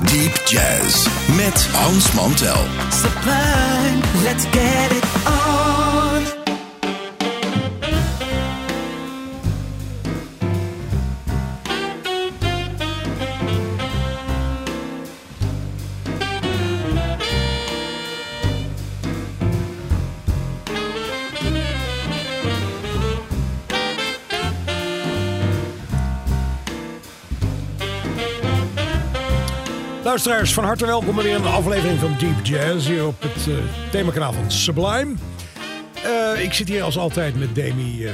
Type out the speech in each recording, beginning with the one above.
Deep Jazz met Hans Mantel. sublime, let's get it Luisteraars, van harte welkom bij een aflevering van Deep Jazz hier op het eh themakanaal van Sublime. Eh, ik zit hier als altijd met Demi eh,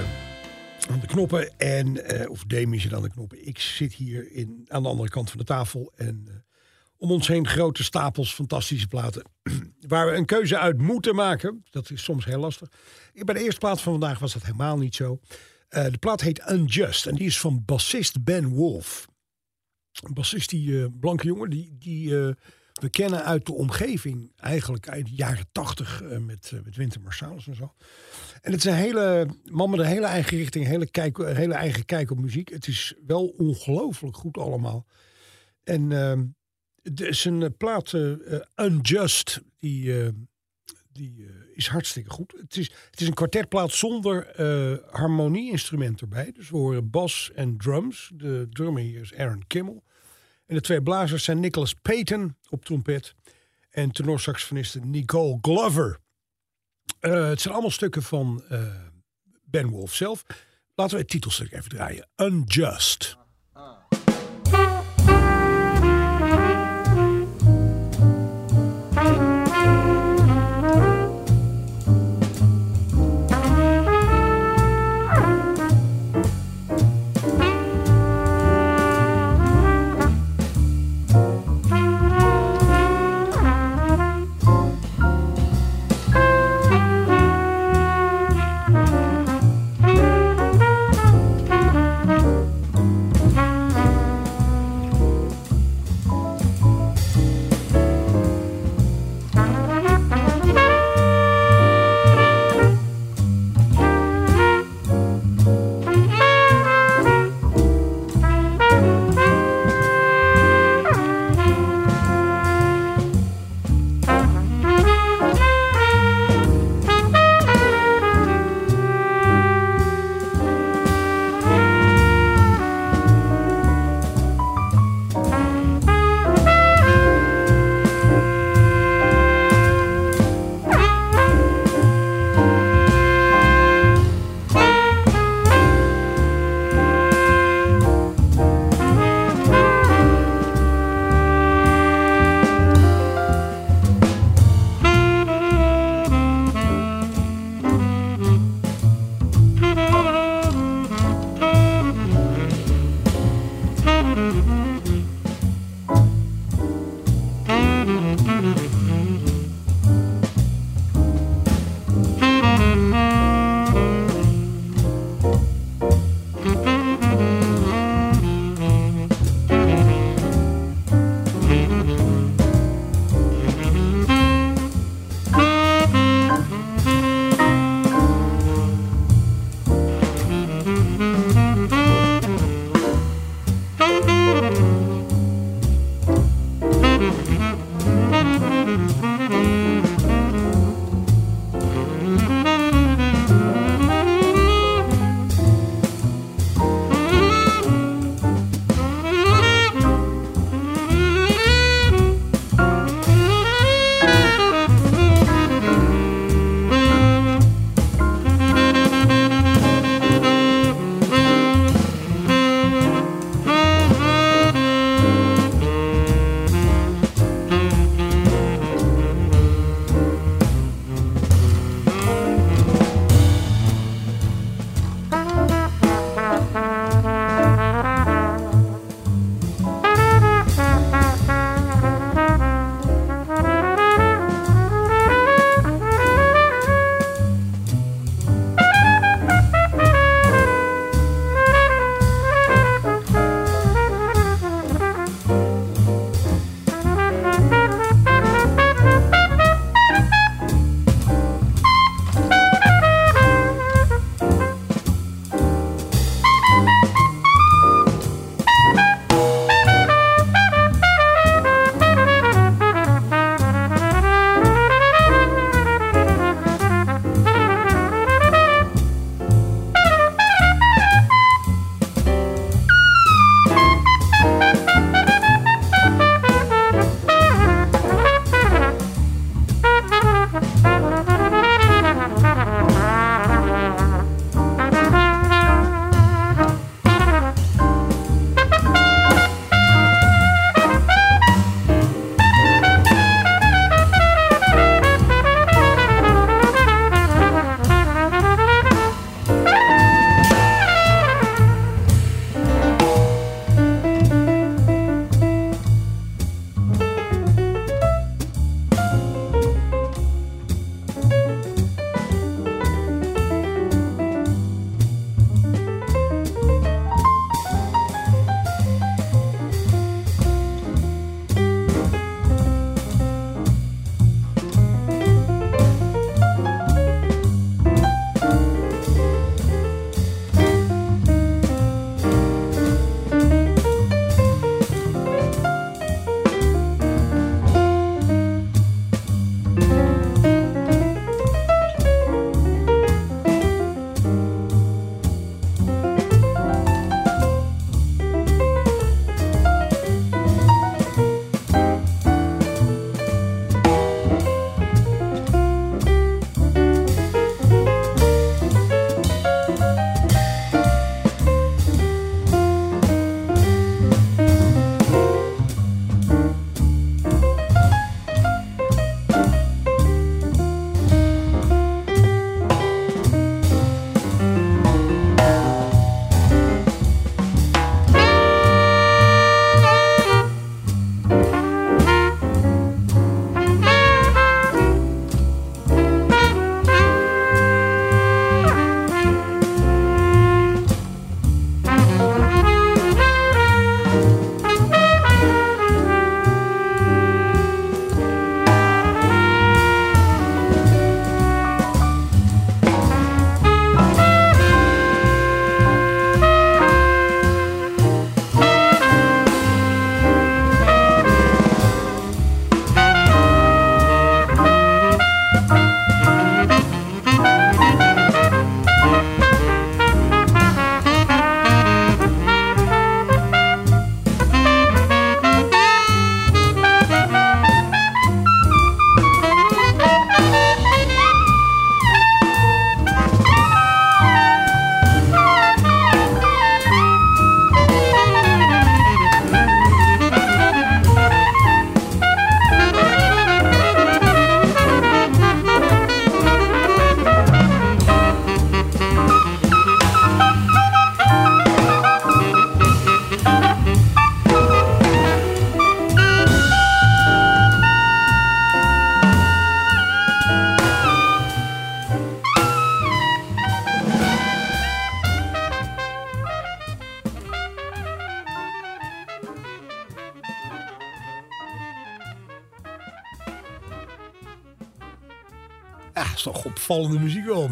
aan de knoppen. En, of Demi zit aan de knoppen. Ik zit hier in, aan de andere kant van de tafel. En om ons heen grote stapels fantastische platen. waar we een keuze uit moeten maken. Dat is soms heel lastig. Bij de eerste plaat van vandaag was dat helemaal niet zo. De plaat heet Unjust. En die is van bassist Ben Wolf. Een bassist, die eh, blanke jongen, die, die eh, we kennen uit de omgeving. Eigenlijk uit de jaren tachtig eh, met, uh, met Winter Marsalis en zo. En het is een hele man met een hele eigen richting, een hele, kijk, een hele eigen kijk op muziek. Het is wel ongelooflijk goed allemaal. En uh, de, zijn uh, plaat uh, Unjust, die, die is hartstikke goed. Het is, het is een kwartetplaat zonder harmonie-instrument erbij. Dus we horen bas en drums. De drummer hier is Aaron Kimmel. En de twee blazers zijn Nicholas Payton op trompet en tenorsaxofoniste Nicole Glover. Uh, het zijn allemaal stukken van uh, Ben Wolf zelf. Laten we het titelstuk even draaien. Unjust.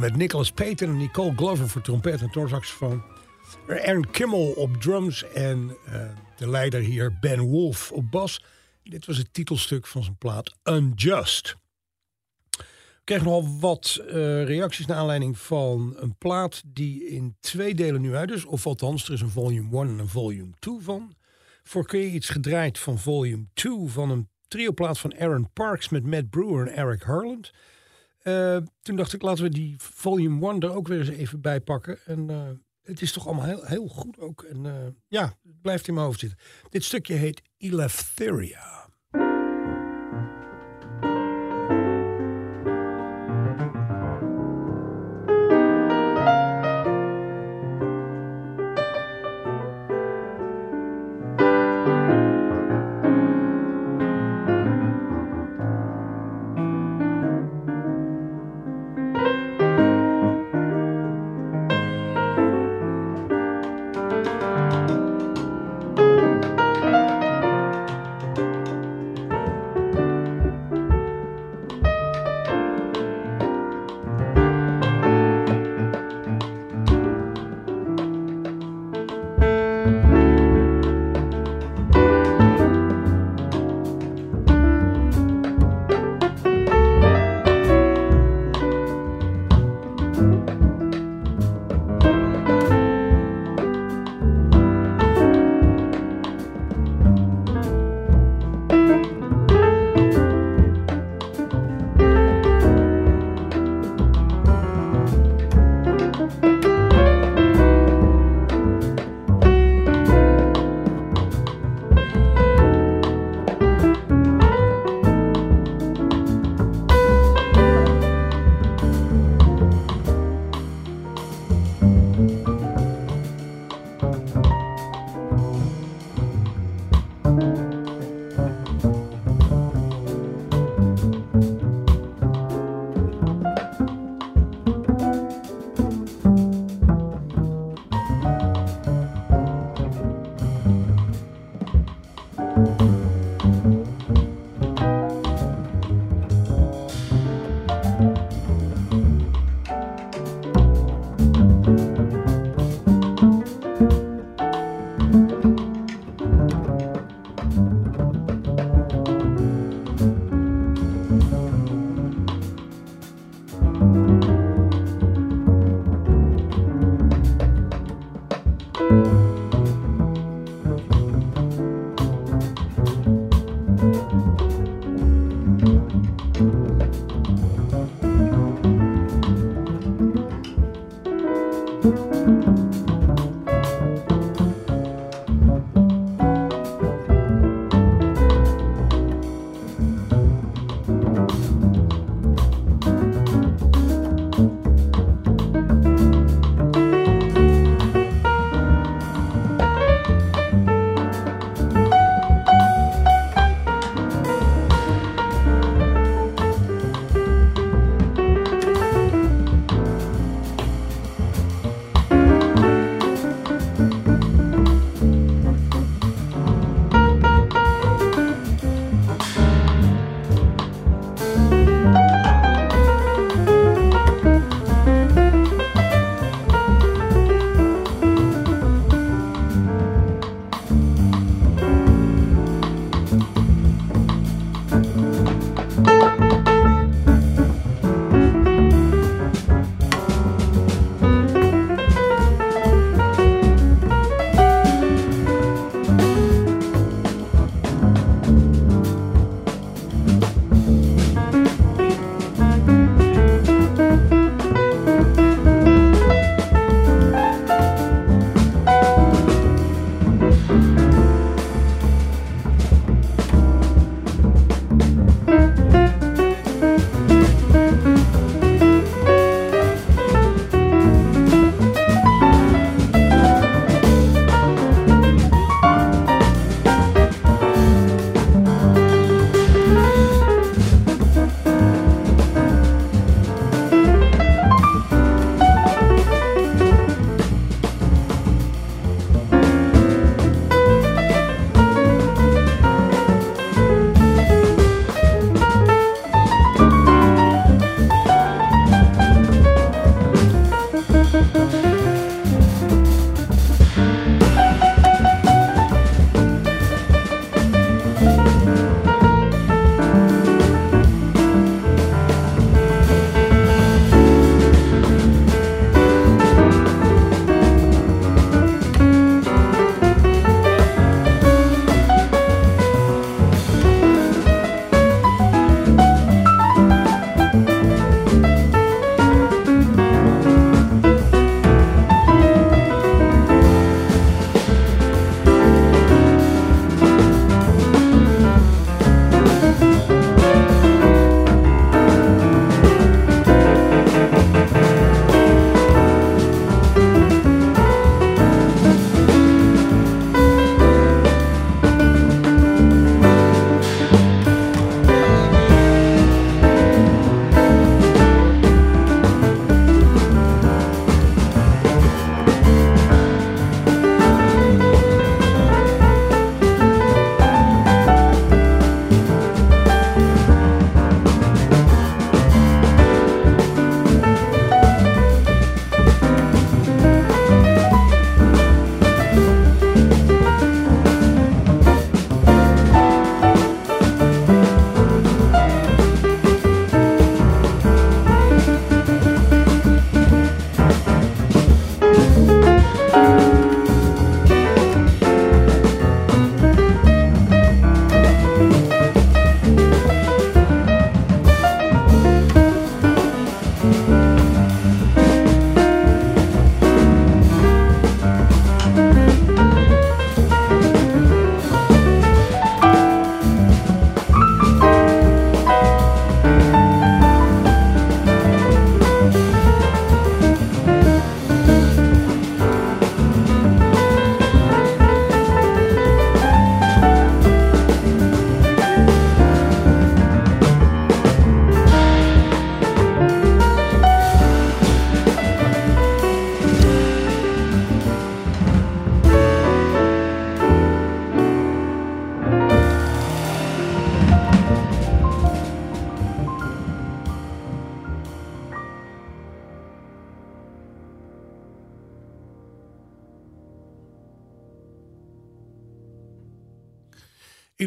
Met Nicholas Payton en Nicole Glover voor trompet en toorsaxofoon. Aaron Kimmel op drums en uh, de leider hier Ben Wolf op bas. Dit was het titelstuk van zijn plaat Unjust. Ik kreeg nogal wat uh, reacties naar aanleiding van een plaat die in twee delen nu uit is. Of althans, er is een volume 1 en een volume 2 van. Voor kun je iets gedraaid van volume 2 van een trioplaat van Aaron Parks met Matt Brewer en Eric Harland. Uh, toen dacht ik, laten we die volume 1 er ook weer eens even bij pakken. En uh, het is toch allemaal heel, heel goed ook. En uh, ja, het blijft in mijn hoofd zitten. Dit stukje heet Eleftheria.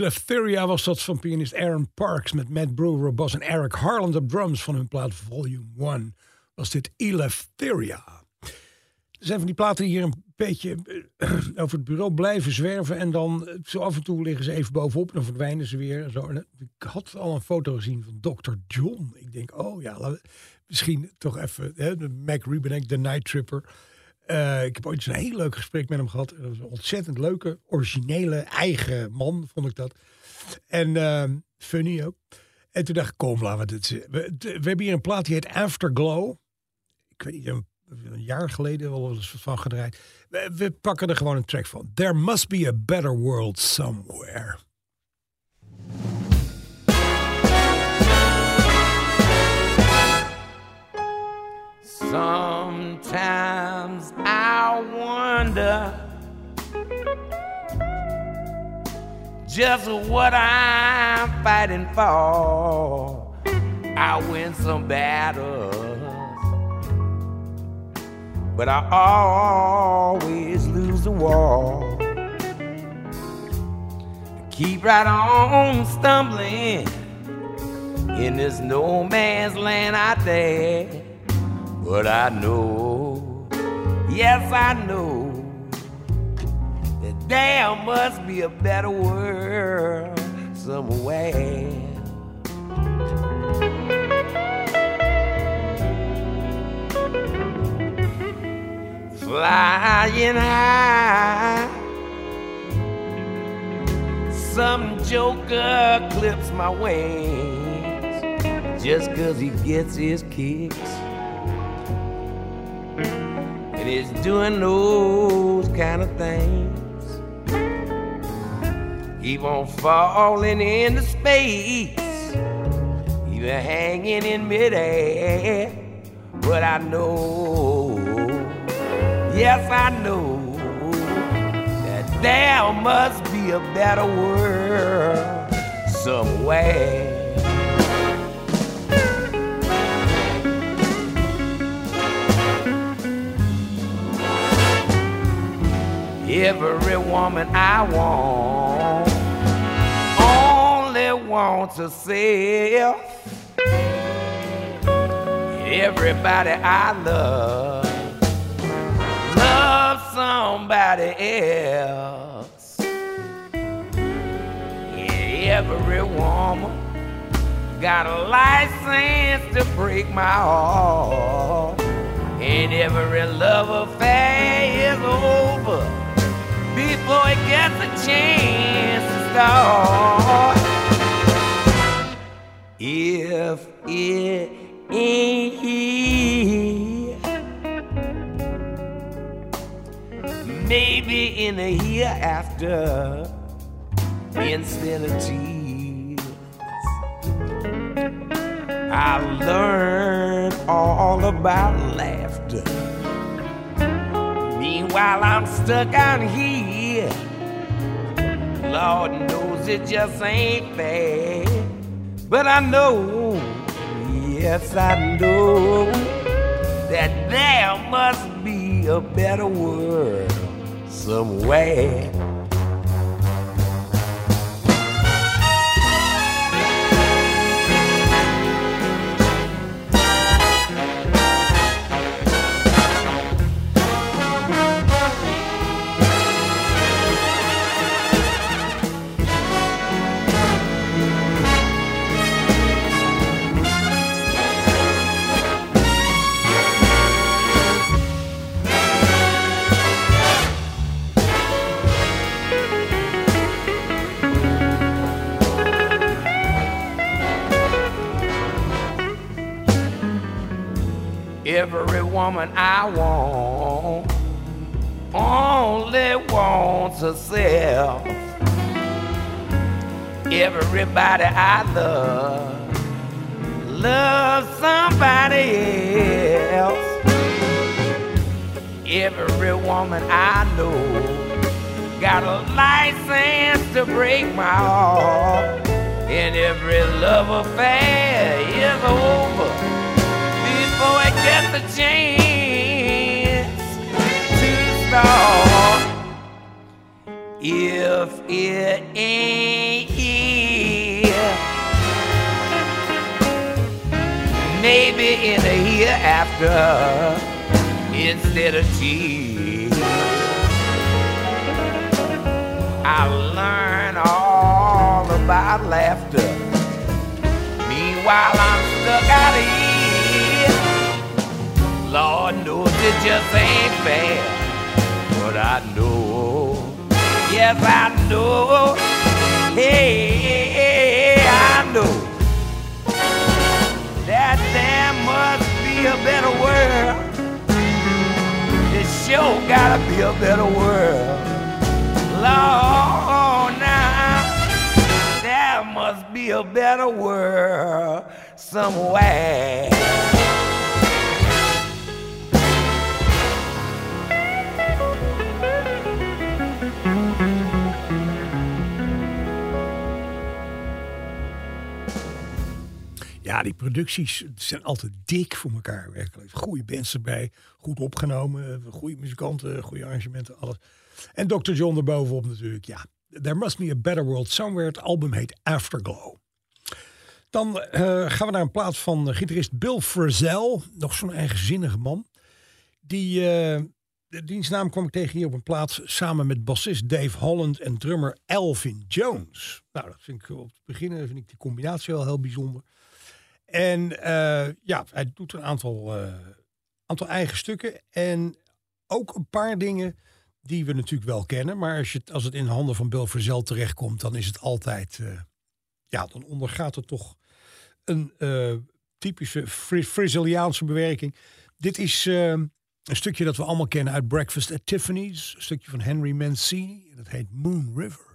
Eleftheria was dat van pianist Aaron Parks met Matt Brewer op bas en Eric Harland op drums van hun plaat Volume 1. Was dit Eleftheria. Er zijn van die platen hier een beetje eh, over het bureau blijven zwerven. En dan eh, zo af en toe liggen ze even bovenop. Dan verdwijnen ze weer. Zo. Eh, ik had al een foto gezien van Dr. John. Ik denk, oh ja, misschien toch even. Hè, Mac Rebenek, de Night Tripper. Eh, ik heb ooit een heel leuk gesprek met hem gehad. Dat was een ontzettend leuke, originele, eigen man, vond ik dat. En ehm, funny ook. En toen dacht ik, kom, laten we dit... We, we hebben hier een plaat die heet Afterglow. Ik weet niet, een, een jaar geleden wel eens van gedraaid. We, we pakken er gewoon een track van. There must be a better world somewhere. Sometimes I wonder just what I'm fighting for. I win some battles, but I always lose the war. Keep right on stumbling in this no man's land out there. But I know, yes, I know, that there must be a better world somewhere. Flying high, some joker clips my wings just 'cause he gets his kicks and is doing those kind of things. Keep on falling into space, even hanging in midair. But I know, yes, I know that there must be a better world somewhere. Every woman I want only wants herself. Everybody I love loves somebody else. Every woman got a license to break my heart. And every love affair is over before it gets a chance to start. If it ain't here, maybe in the hereafter, instead of tears, I learned all about laughter. Meanwhile, I'm stuck out here. Lord knows it just ain't fair. But I know, yes, I know, that there must be a better world somewhere. Woman I want only wants herself. Everybody I love loves somebody else. Every woman I know got a license to break my heart. And every love affair is over before I get the chance if it ain't here. Maybe in a hereafter instead of tears. I'll learn all about laughter. Meanwhile, I'm stuck out here. Lord knows it just ain't fair. But I know, yes, I know. Hey, I know that there must be a better world. It sure gotta be a better world. Lord, now there must be a better world somewhere. Die producties zijn altijd dik voor elkaar. Werkelijk. Goede bands erbij, goed opgenomen, goede muzikanten, goede arrangementen, alles. En Dr. John erbovenop natuurlijk. Ja, There Must Be a Better World Somewhere. Het album heet Afterglow. Dan eh, gaan we naar een plaats van eh, gitarist Bill Frisell. Nog zo'n eigenzinnige man. Die, uh, de dienstnaam kwam ik tegen hier op een plaats samen met bassist Dave Holland en drummer Elvin Jones. Nou, dat vind ik op het begin vind ik die combinatie wel heel bijzonder. En ja, hij doet een aantal, aantal eigen stukken. En ook een paar dingen die we natuurlijk wel kennen. Maar als, je, als het in handen van Bill Frisell terechtkomt, dan is het altijd. ja, dan ondergaat het toch een typische Friseliaanse bewerking. Dit is uh, een stukje dat we allemaal kennen uit Breakfast at Tiffany's. Een stukje van Henry Mancini. Dat heet Moon River.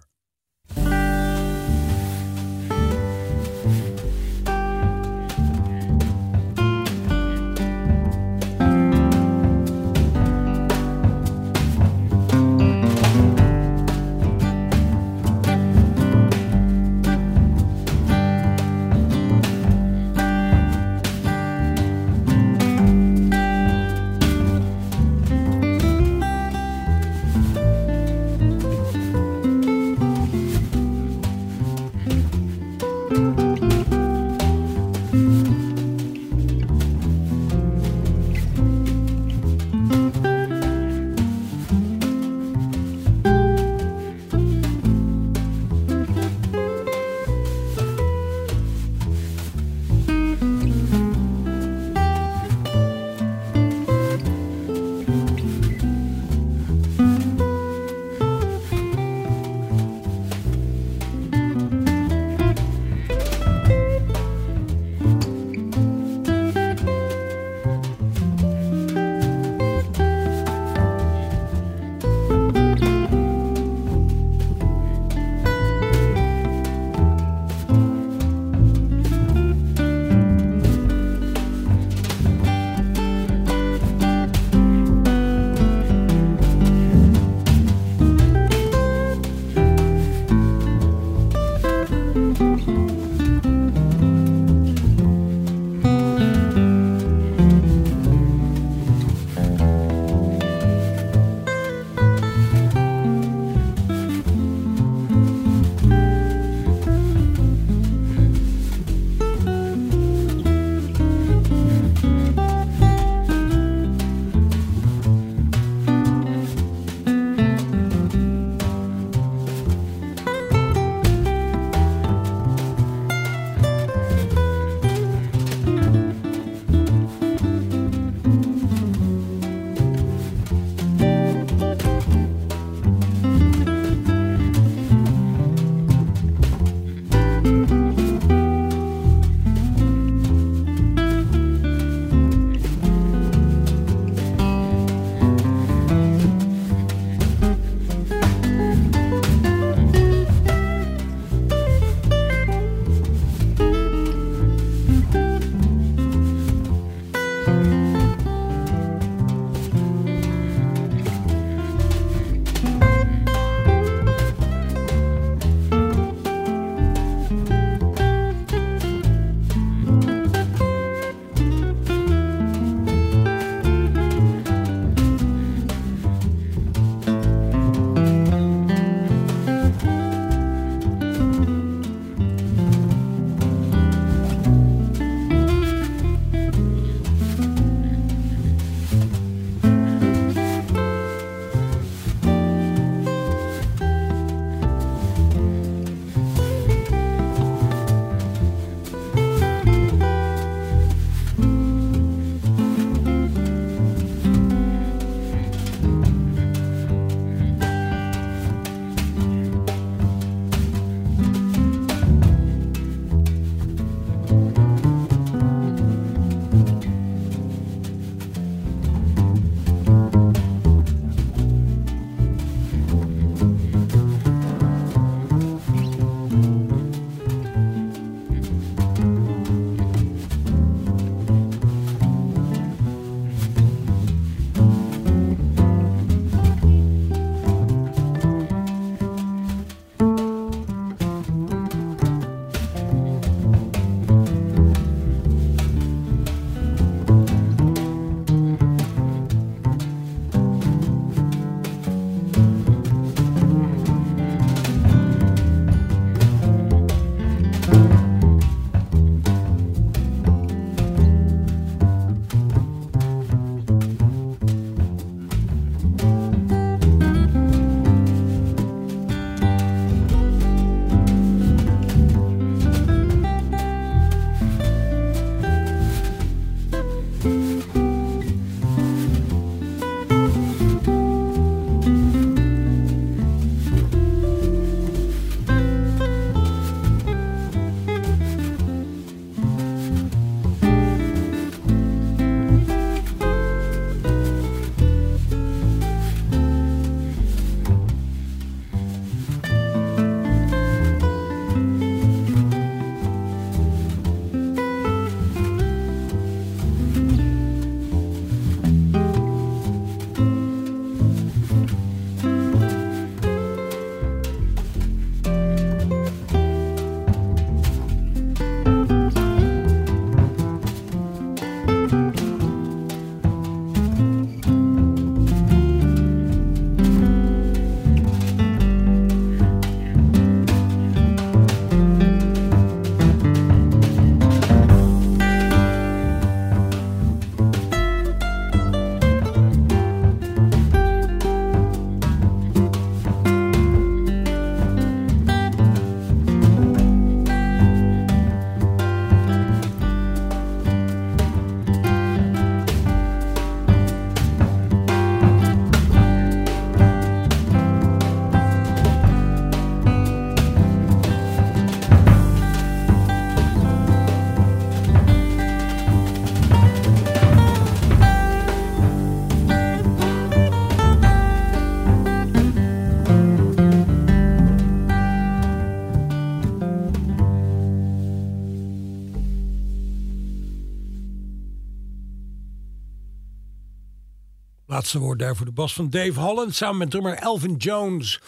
Laatste woord daar voor de bas van Dave Holland. Samen met drummer Elvin Jones.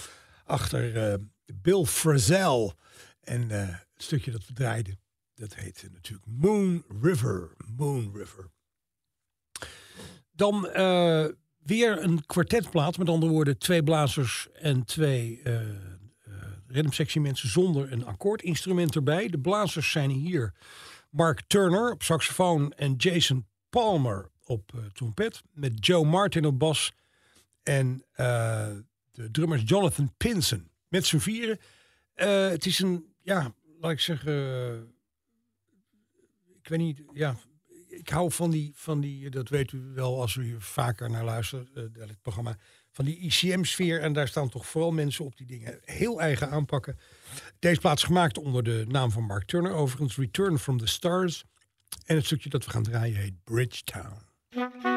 Achter eh, Bill Frazell. En eh, het stukje dat we draaiden. Dat heet natuurlijk Moon River. Moon River. Dan eh, weer een kwartetplaat. Met andere woorden, twee blazers en twee rhythmsectie mensen zonder een akkoordinstrument erbij. De blazers zijn hier Mark Turner op saxofoon en Jason Palmer op uh, trompet. Met Joe Martin op bas en uh, de drummers Jonathan Pinson. Met z'n vieren. Uh, het is een, ja, laat ik zeggen... ik weet niet, ja... Ik hou van die, van die, dat weet u wel als u vaker naar luistert, het programma, van die ICM-sfeer. En daar staan toch vooral mensen op die dingen heel eigen aanpakken. Deze plaats gemaakt onder de naam van Mark Turner, overigens Return from the Stars. En het stukje dat we gaan draaien heet Bridgetown. Thank you.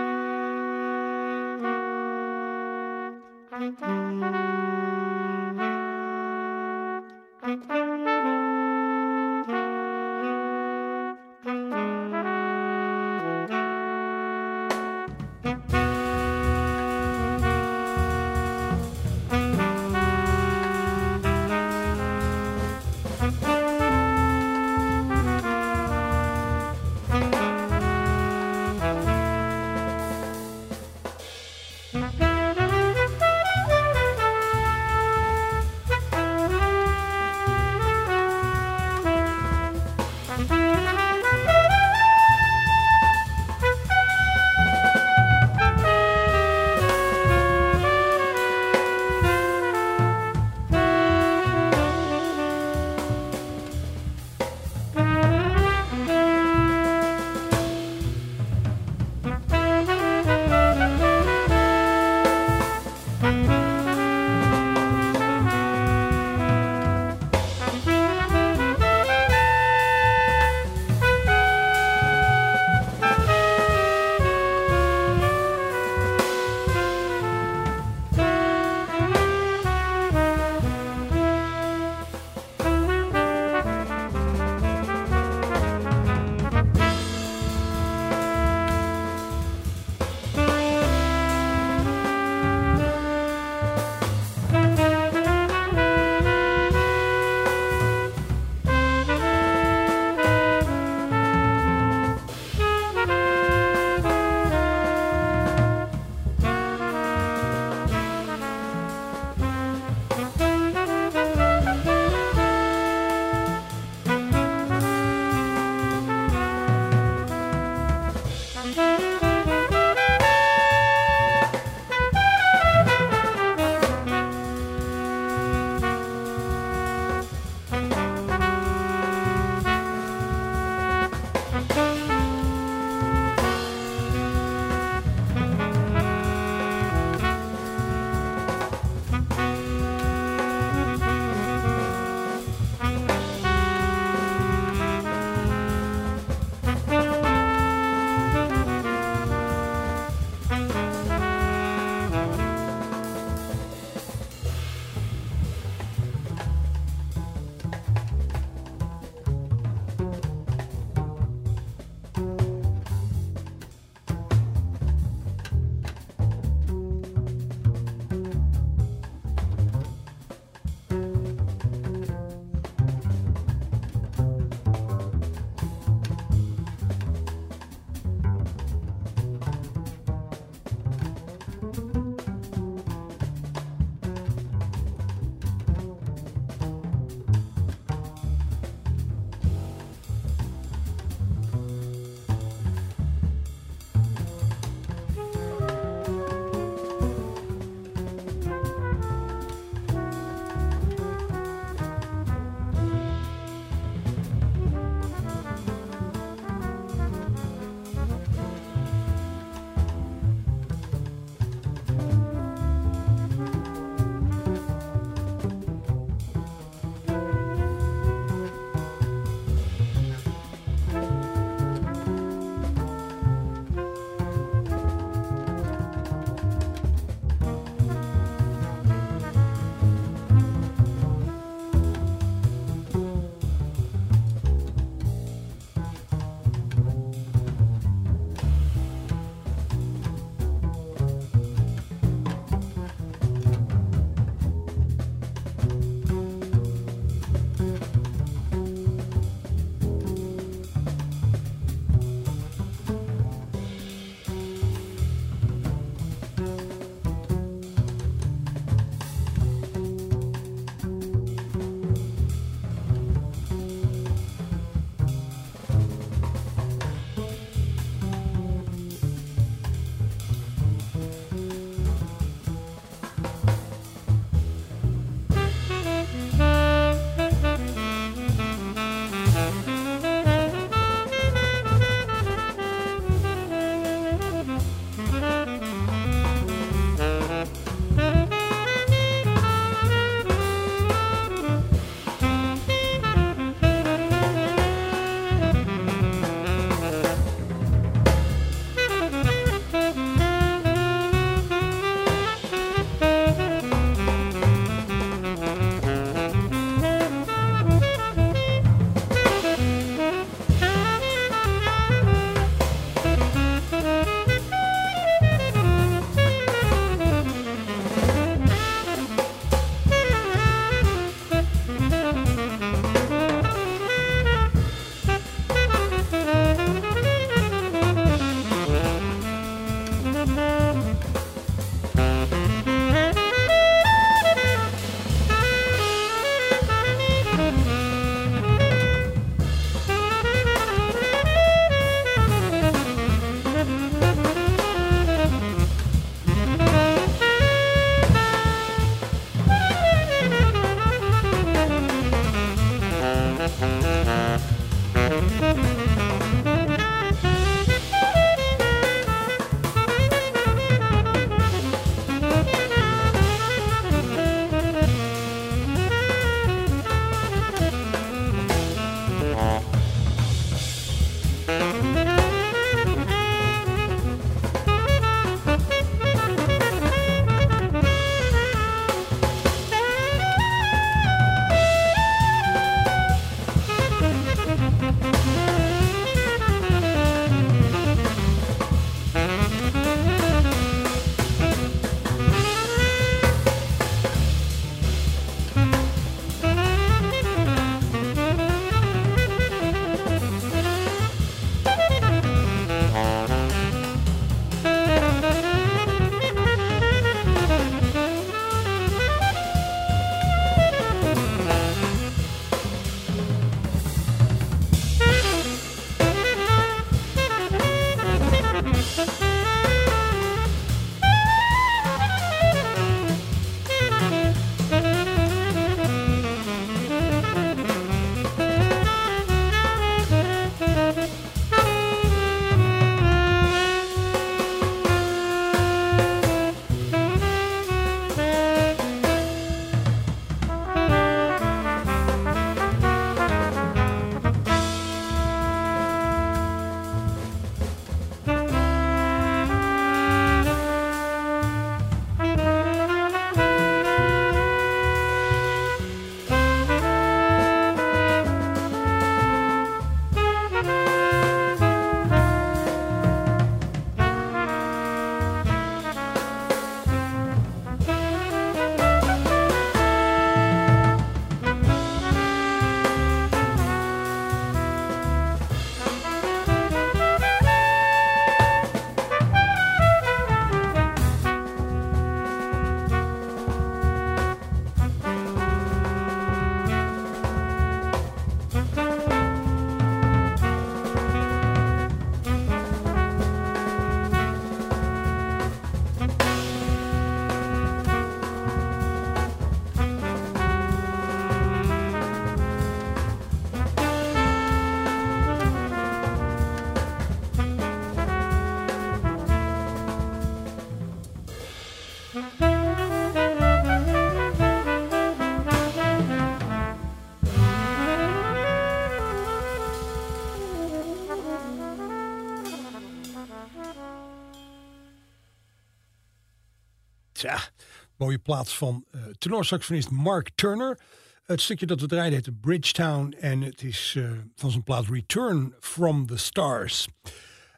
Mooie plaats van uh, tenorsaxofonist Mark Turner. Het stukje dat we draaien heet Bridgetown en het is uh, van zijn plaat Return from the Stars.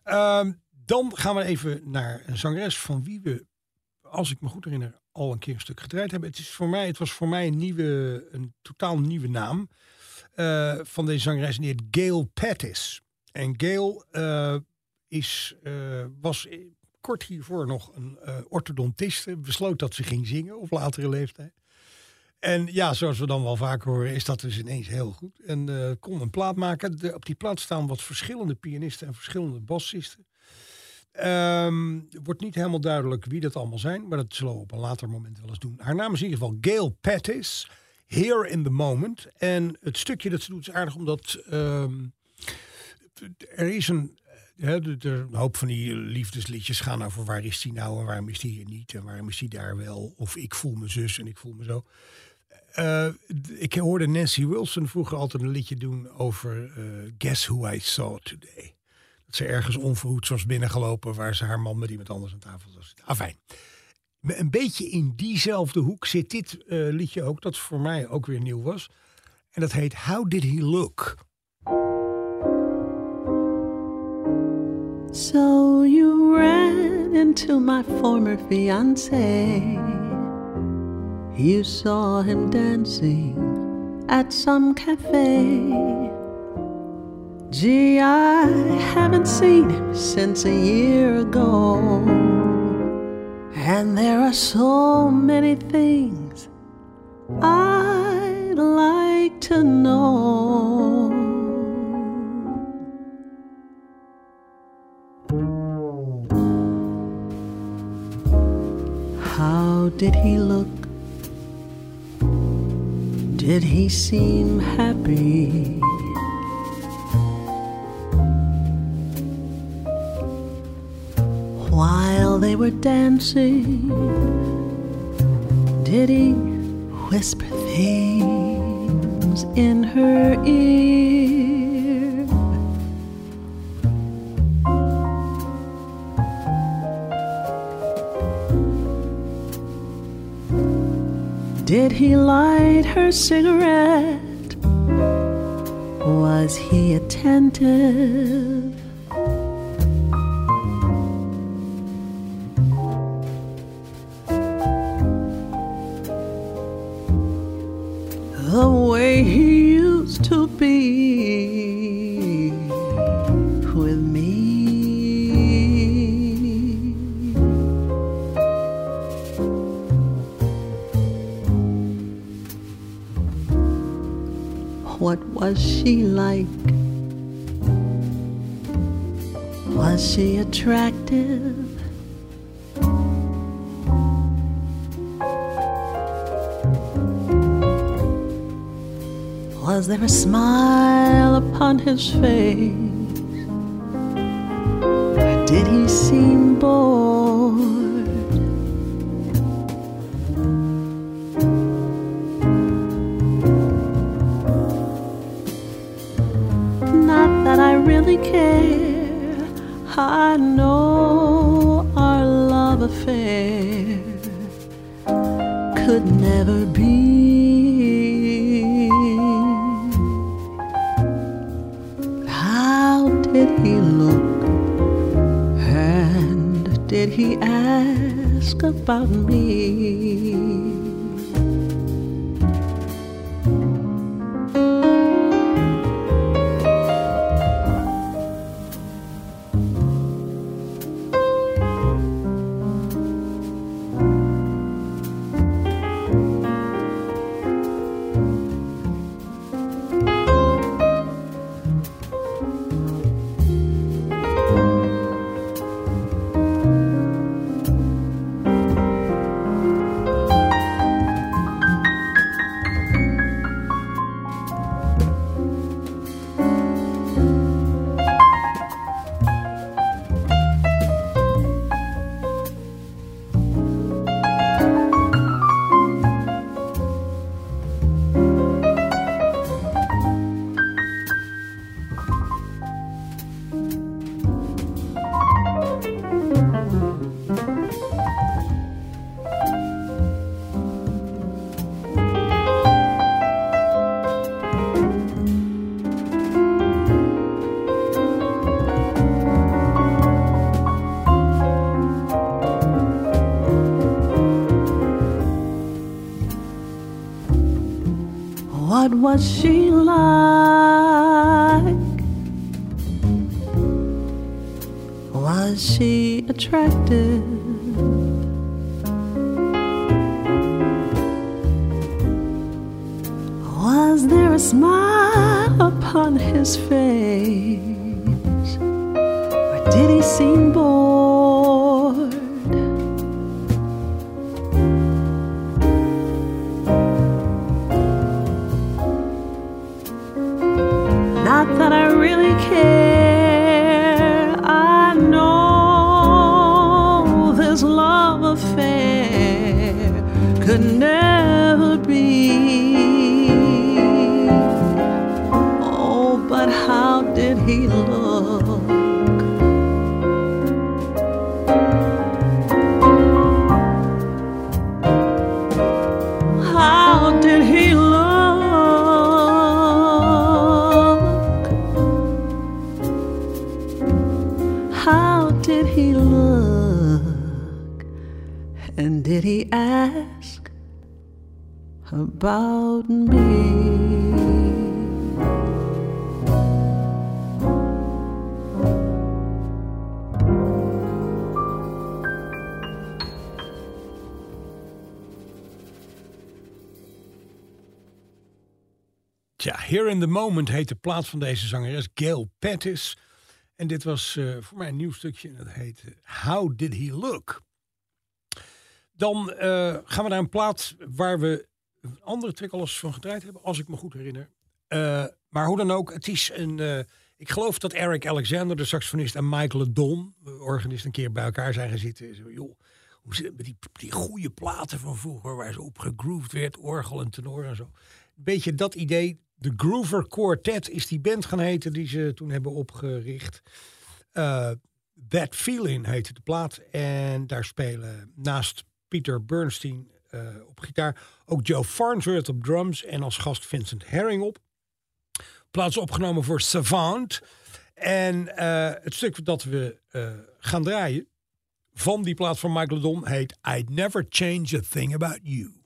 Uh, dan gaan we even naar een zangeres van wie we, als ik me goed herinner, al een keer een stuk gedraaid hebben. Het, is voor mij, het was voor mij een, nieuwe, een totaal nieuwe naam uh, van deze zangeres, die heet Gail Pettis. En Gail is, was kort hiervoor nog een uh, orthodontiste besloot dat ze ging zingen op latere leeftijd. En ja, zoals we dan wel vaak horen, is dat dus ineens heel goed. En uh, kon een plaat maken. Op die plaat staan wat verschillende pianisten en verschillende bassisten. Um, wordt niet helemaal duidelijk wie dat allemaal zijn, maar dat zullen we op een later moment wel eens doen. Haar naam is in ieder geval Gail Pettis, Here in the Moment. En het stukje dat ze doet is aardig omdat um, er is een de, een hoop van die liefdesliedjes gaan over waar is die nou en waarom is die hier niet en waarom is die daar wel. Of ik voel me zus en ik voel me zo. Uh, ik hoorde Nancy Wilson vroeger altijd een liedje doen over uh, Guess Who I Saw Today. Dat ze ergens onverhoeds was binnengelopen waar ze haar man met iemand anders aan tafel was. Afijn. Een beetje in diezelfde hoek zit dit uh, liedje ook, dat voor mij ook weer nieuw was. En dat heet How Did He Look? So you ran into my former fiance. You saw him dancing at some cafe. Gee, I haven't seen him since a year ago. And there are so many things I'd like to know. Did he look? Did he seem happy? While they were dancing, did he whisper things in her ear? Did he light her cigarette? Was he attentive? She like? Was she attractive? Was there a smile upon his face? Care. I know our love affair could never be. How did he look? And did he ask about me? Was she like? Was she attractive? Was there a smile upon his face? Or did he seem bored? About me? Tja, Here in the Moment heet de plaat van deze zangeres Gail Pettis. En dit was eh, voor mij een nieuw stukje en dat heet eh, How Did He Look? Dan eh, gaan we naar een plaat waar we een andere track al eens van gedraaid hebben, als ik me goed herinner. Eh, maar hoe dan ook, het is een. eh, ik geloof dat Eric Alexander, de saxofonist, en Michael Don, organist, een keer bij elkaar zijn gaan zitten. Zo, joh, hoe zit met die, die goede platen van vroeger, waar zo op gegrooved werd, orgel en tenor en zo. Beetje dat idee. De Groover Quartet is die band gaan heten die ze toen hebben opgericht. Eh, That Feeling heette de plaat. En daar spelen naast Peter Bernstein eh, op gitaar ook Joe Farnsworth op drums en als gast Vincent Herring op. Plaats opgenomen voor Savant. En eh, het stuk dat we eh, gaan draaien van die plaat van Michael Don heet I'd Never Change a Thing About You.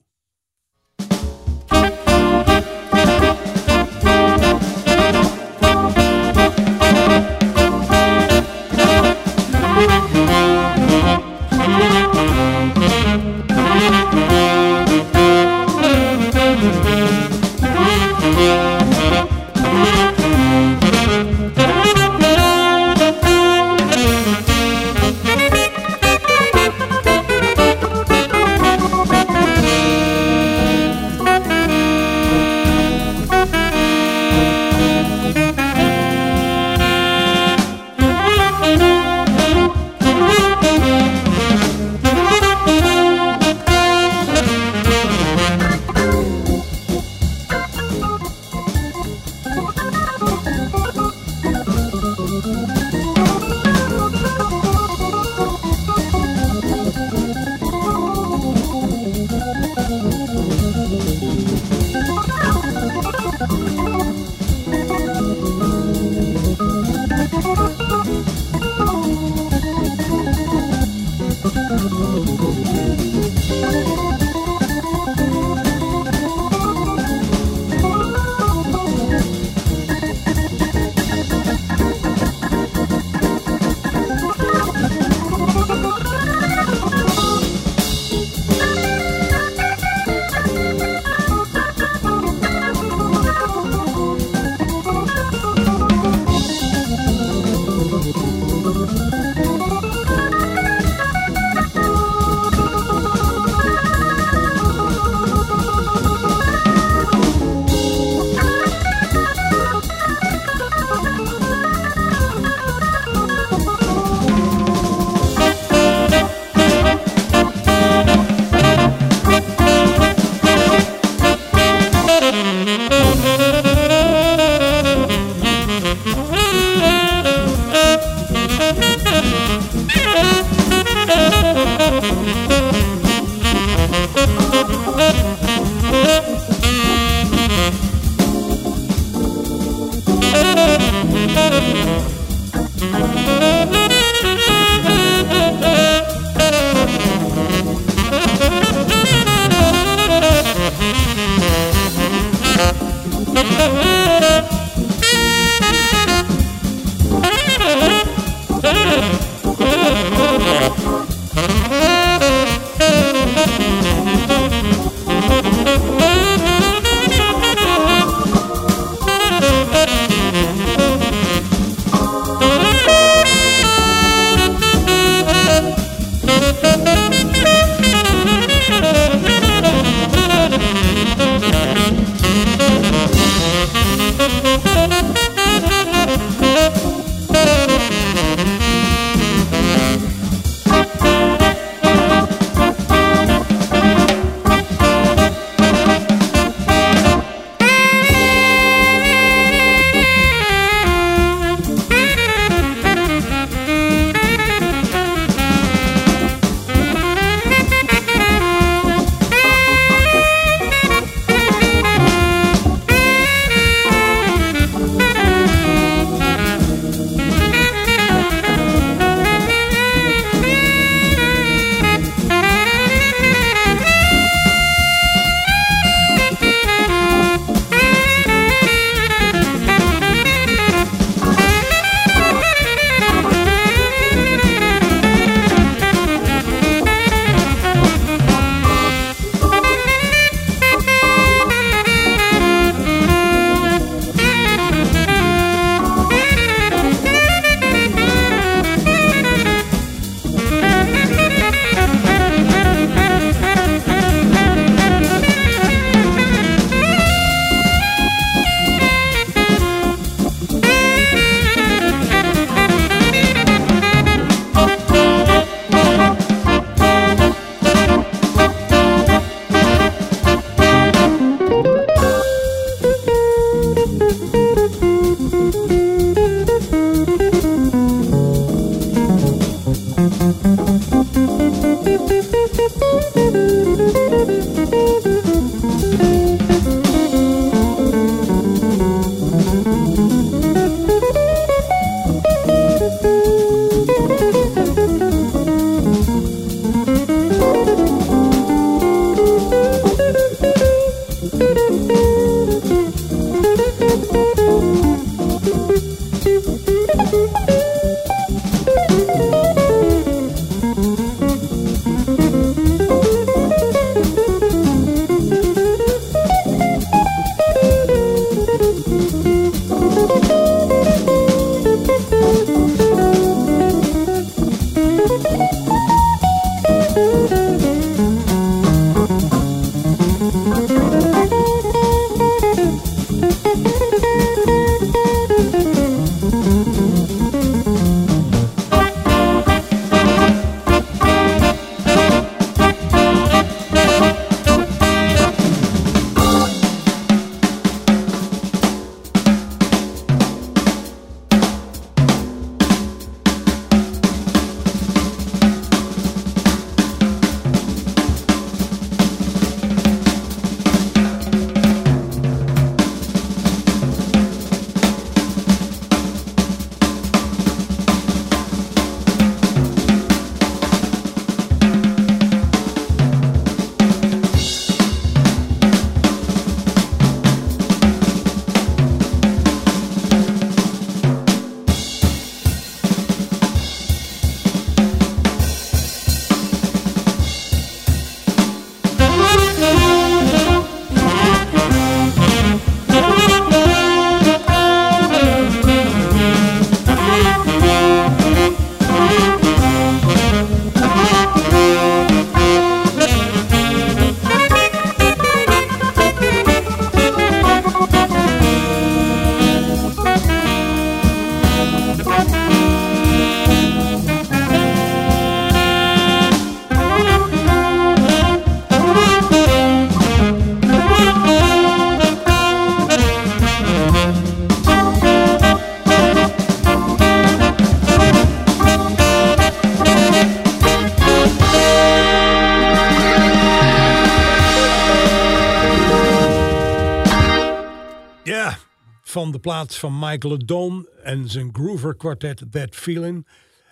Van de plaats van Michael Adon en zijn Groover Quartet That Feeling.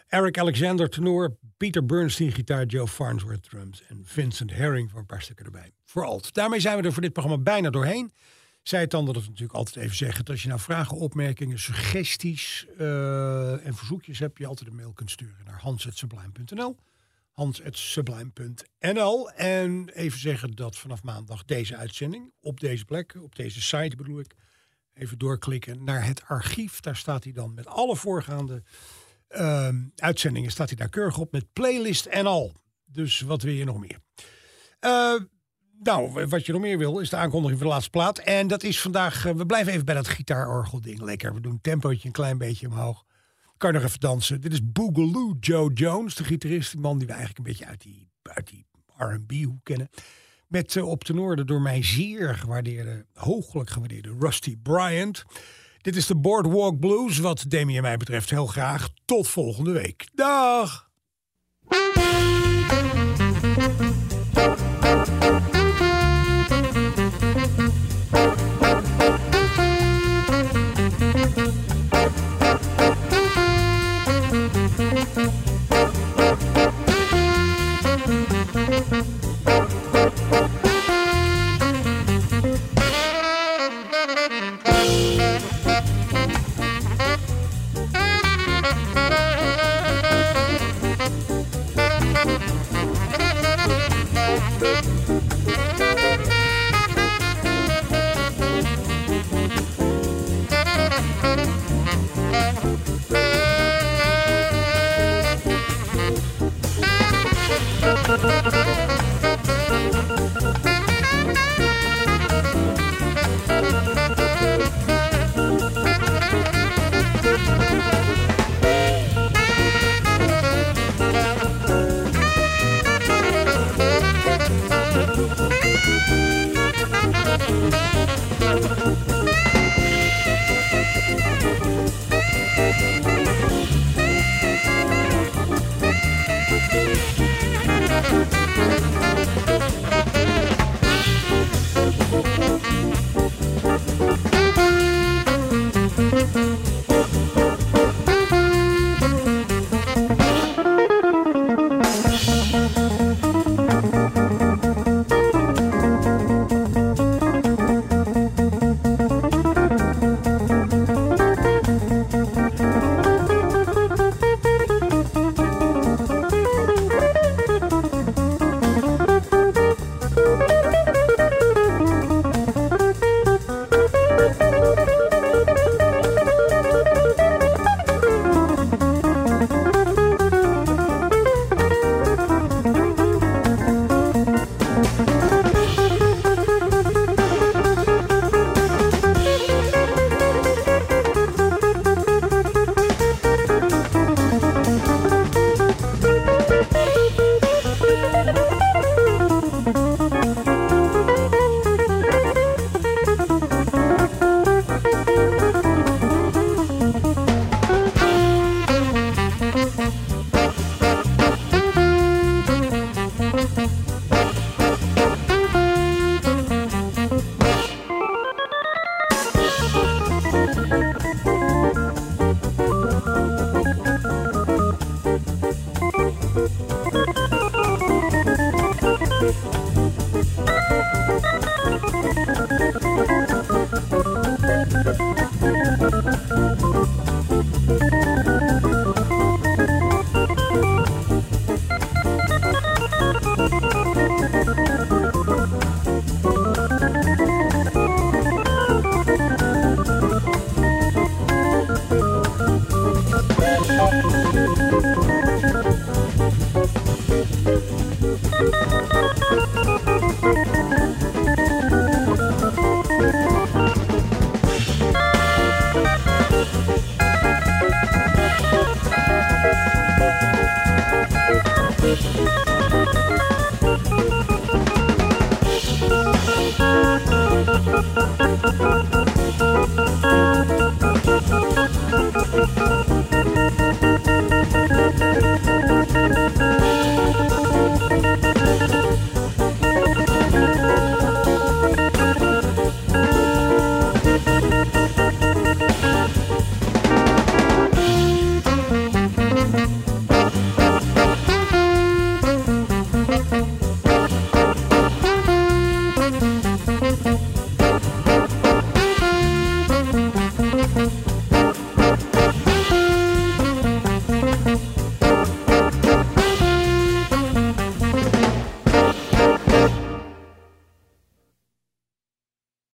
Eric Alexander tenor, Peter Bernstein gitaar, Joe Farnsworth drums en Vincent Herring voor een paar stukken erbij. Voor alt. Daarmee zijn we er voor dit programma bijna doorheen. Zij het dan dat ik natuurlijk altijd even zeggen. Dat als je nou vragen, opmerkingen, suggesties eh, en verzoekjes hebt, je altijd een mail kunt sturen naar hans.sublime.nl. Hans.sublime.nl. En even zeggen dat vanaf maandag deze uitzending op deze plek, op deze site bedoel ik, even doorklikken naar het archief. Daar staat hij dan met alle voorgaande ehm, uitzendingen, staat hij daar keurig op met playlist en al. Dus wat wil je nog meer? Eh, nou, wat je nog meer wil, is de aankondiging van de laatste plaat. En dat is vandaag, eh, we blijven even bij dat gitaarorgel ding. Lekker, we doen tempootje een klein beetje omhoog. Kan nog even dansen. Dit is Boogaloo Joe Jones, de gitarist. Die man die we eigenlijk een beetje uit die, uit die R&B-hoek kennen. Met uh, op noorden door mij zeer gewaardeerde, hooglijk gewaardeerde Rusty Bryant. Dit is de Boardwalk Blues, wat Demi en mij betreft heel graag. Tot volgende week. Dag!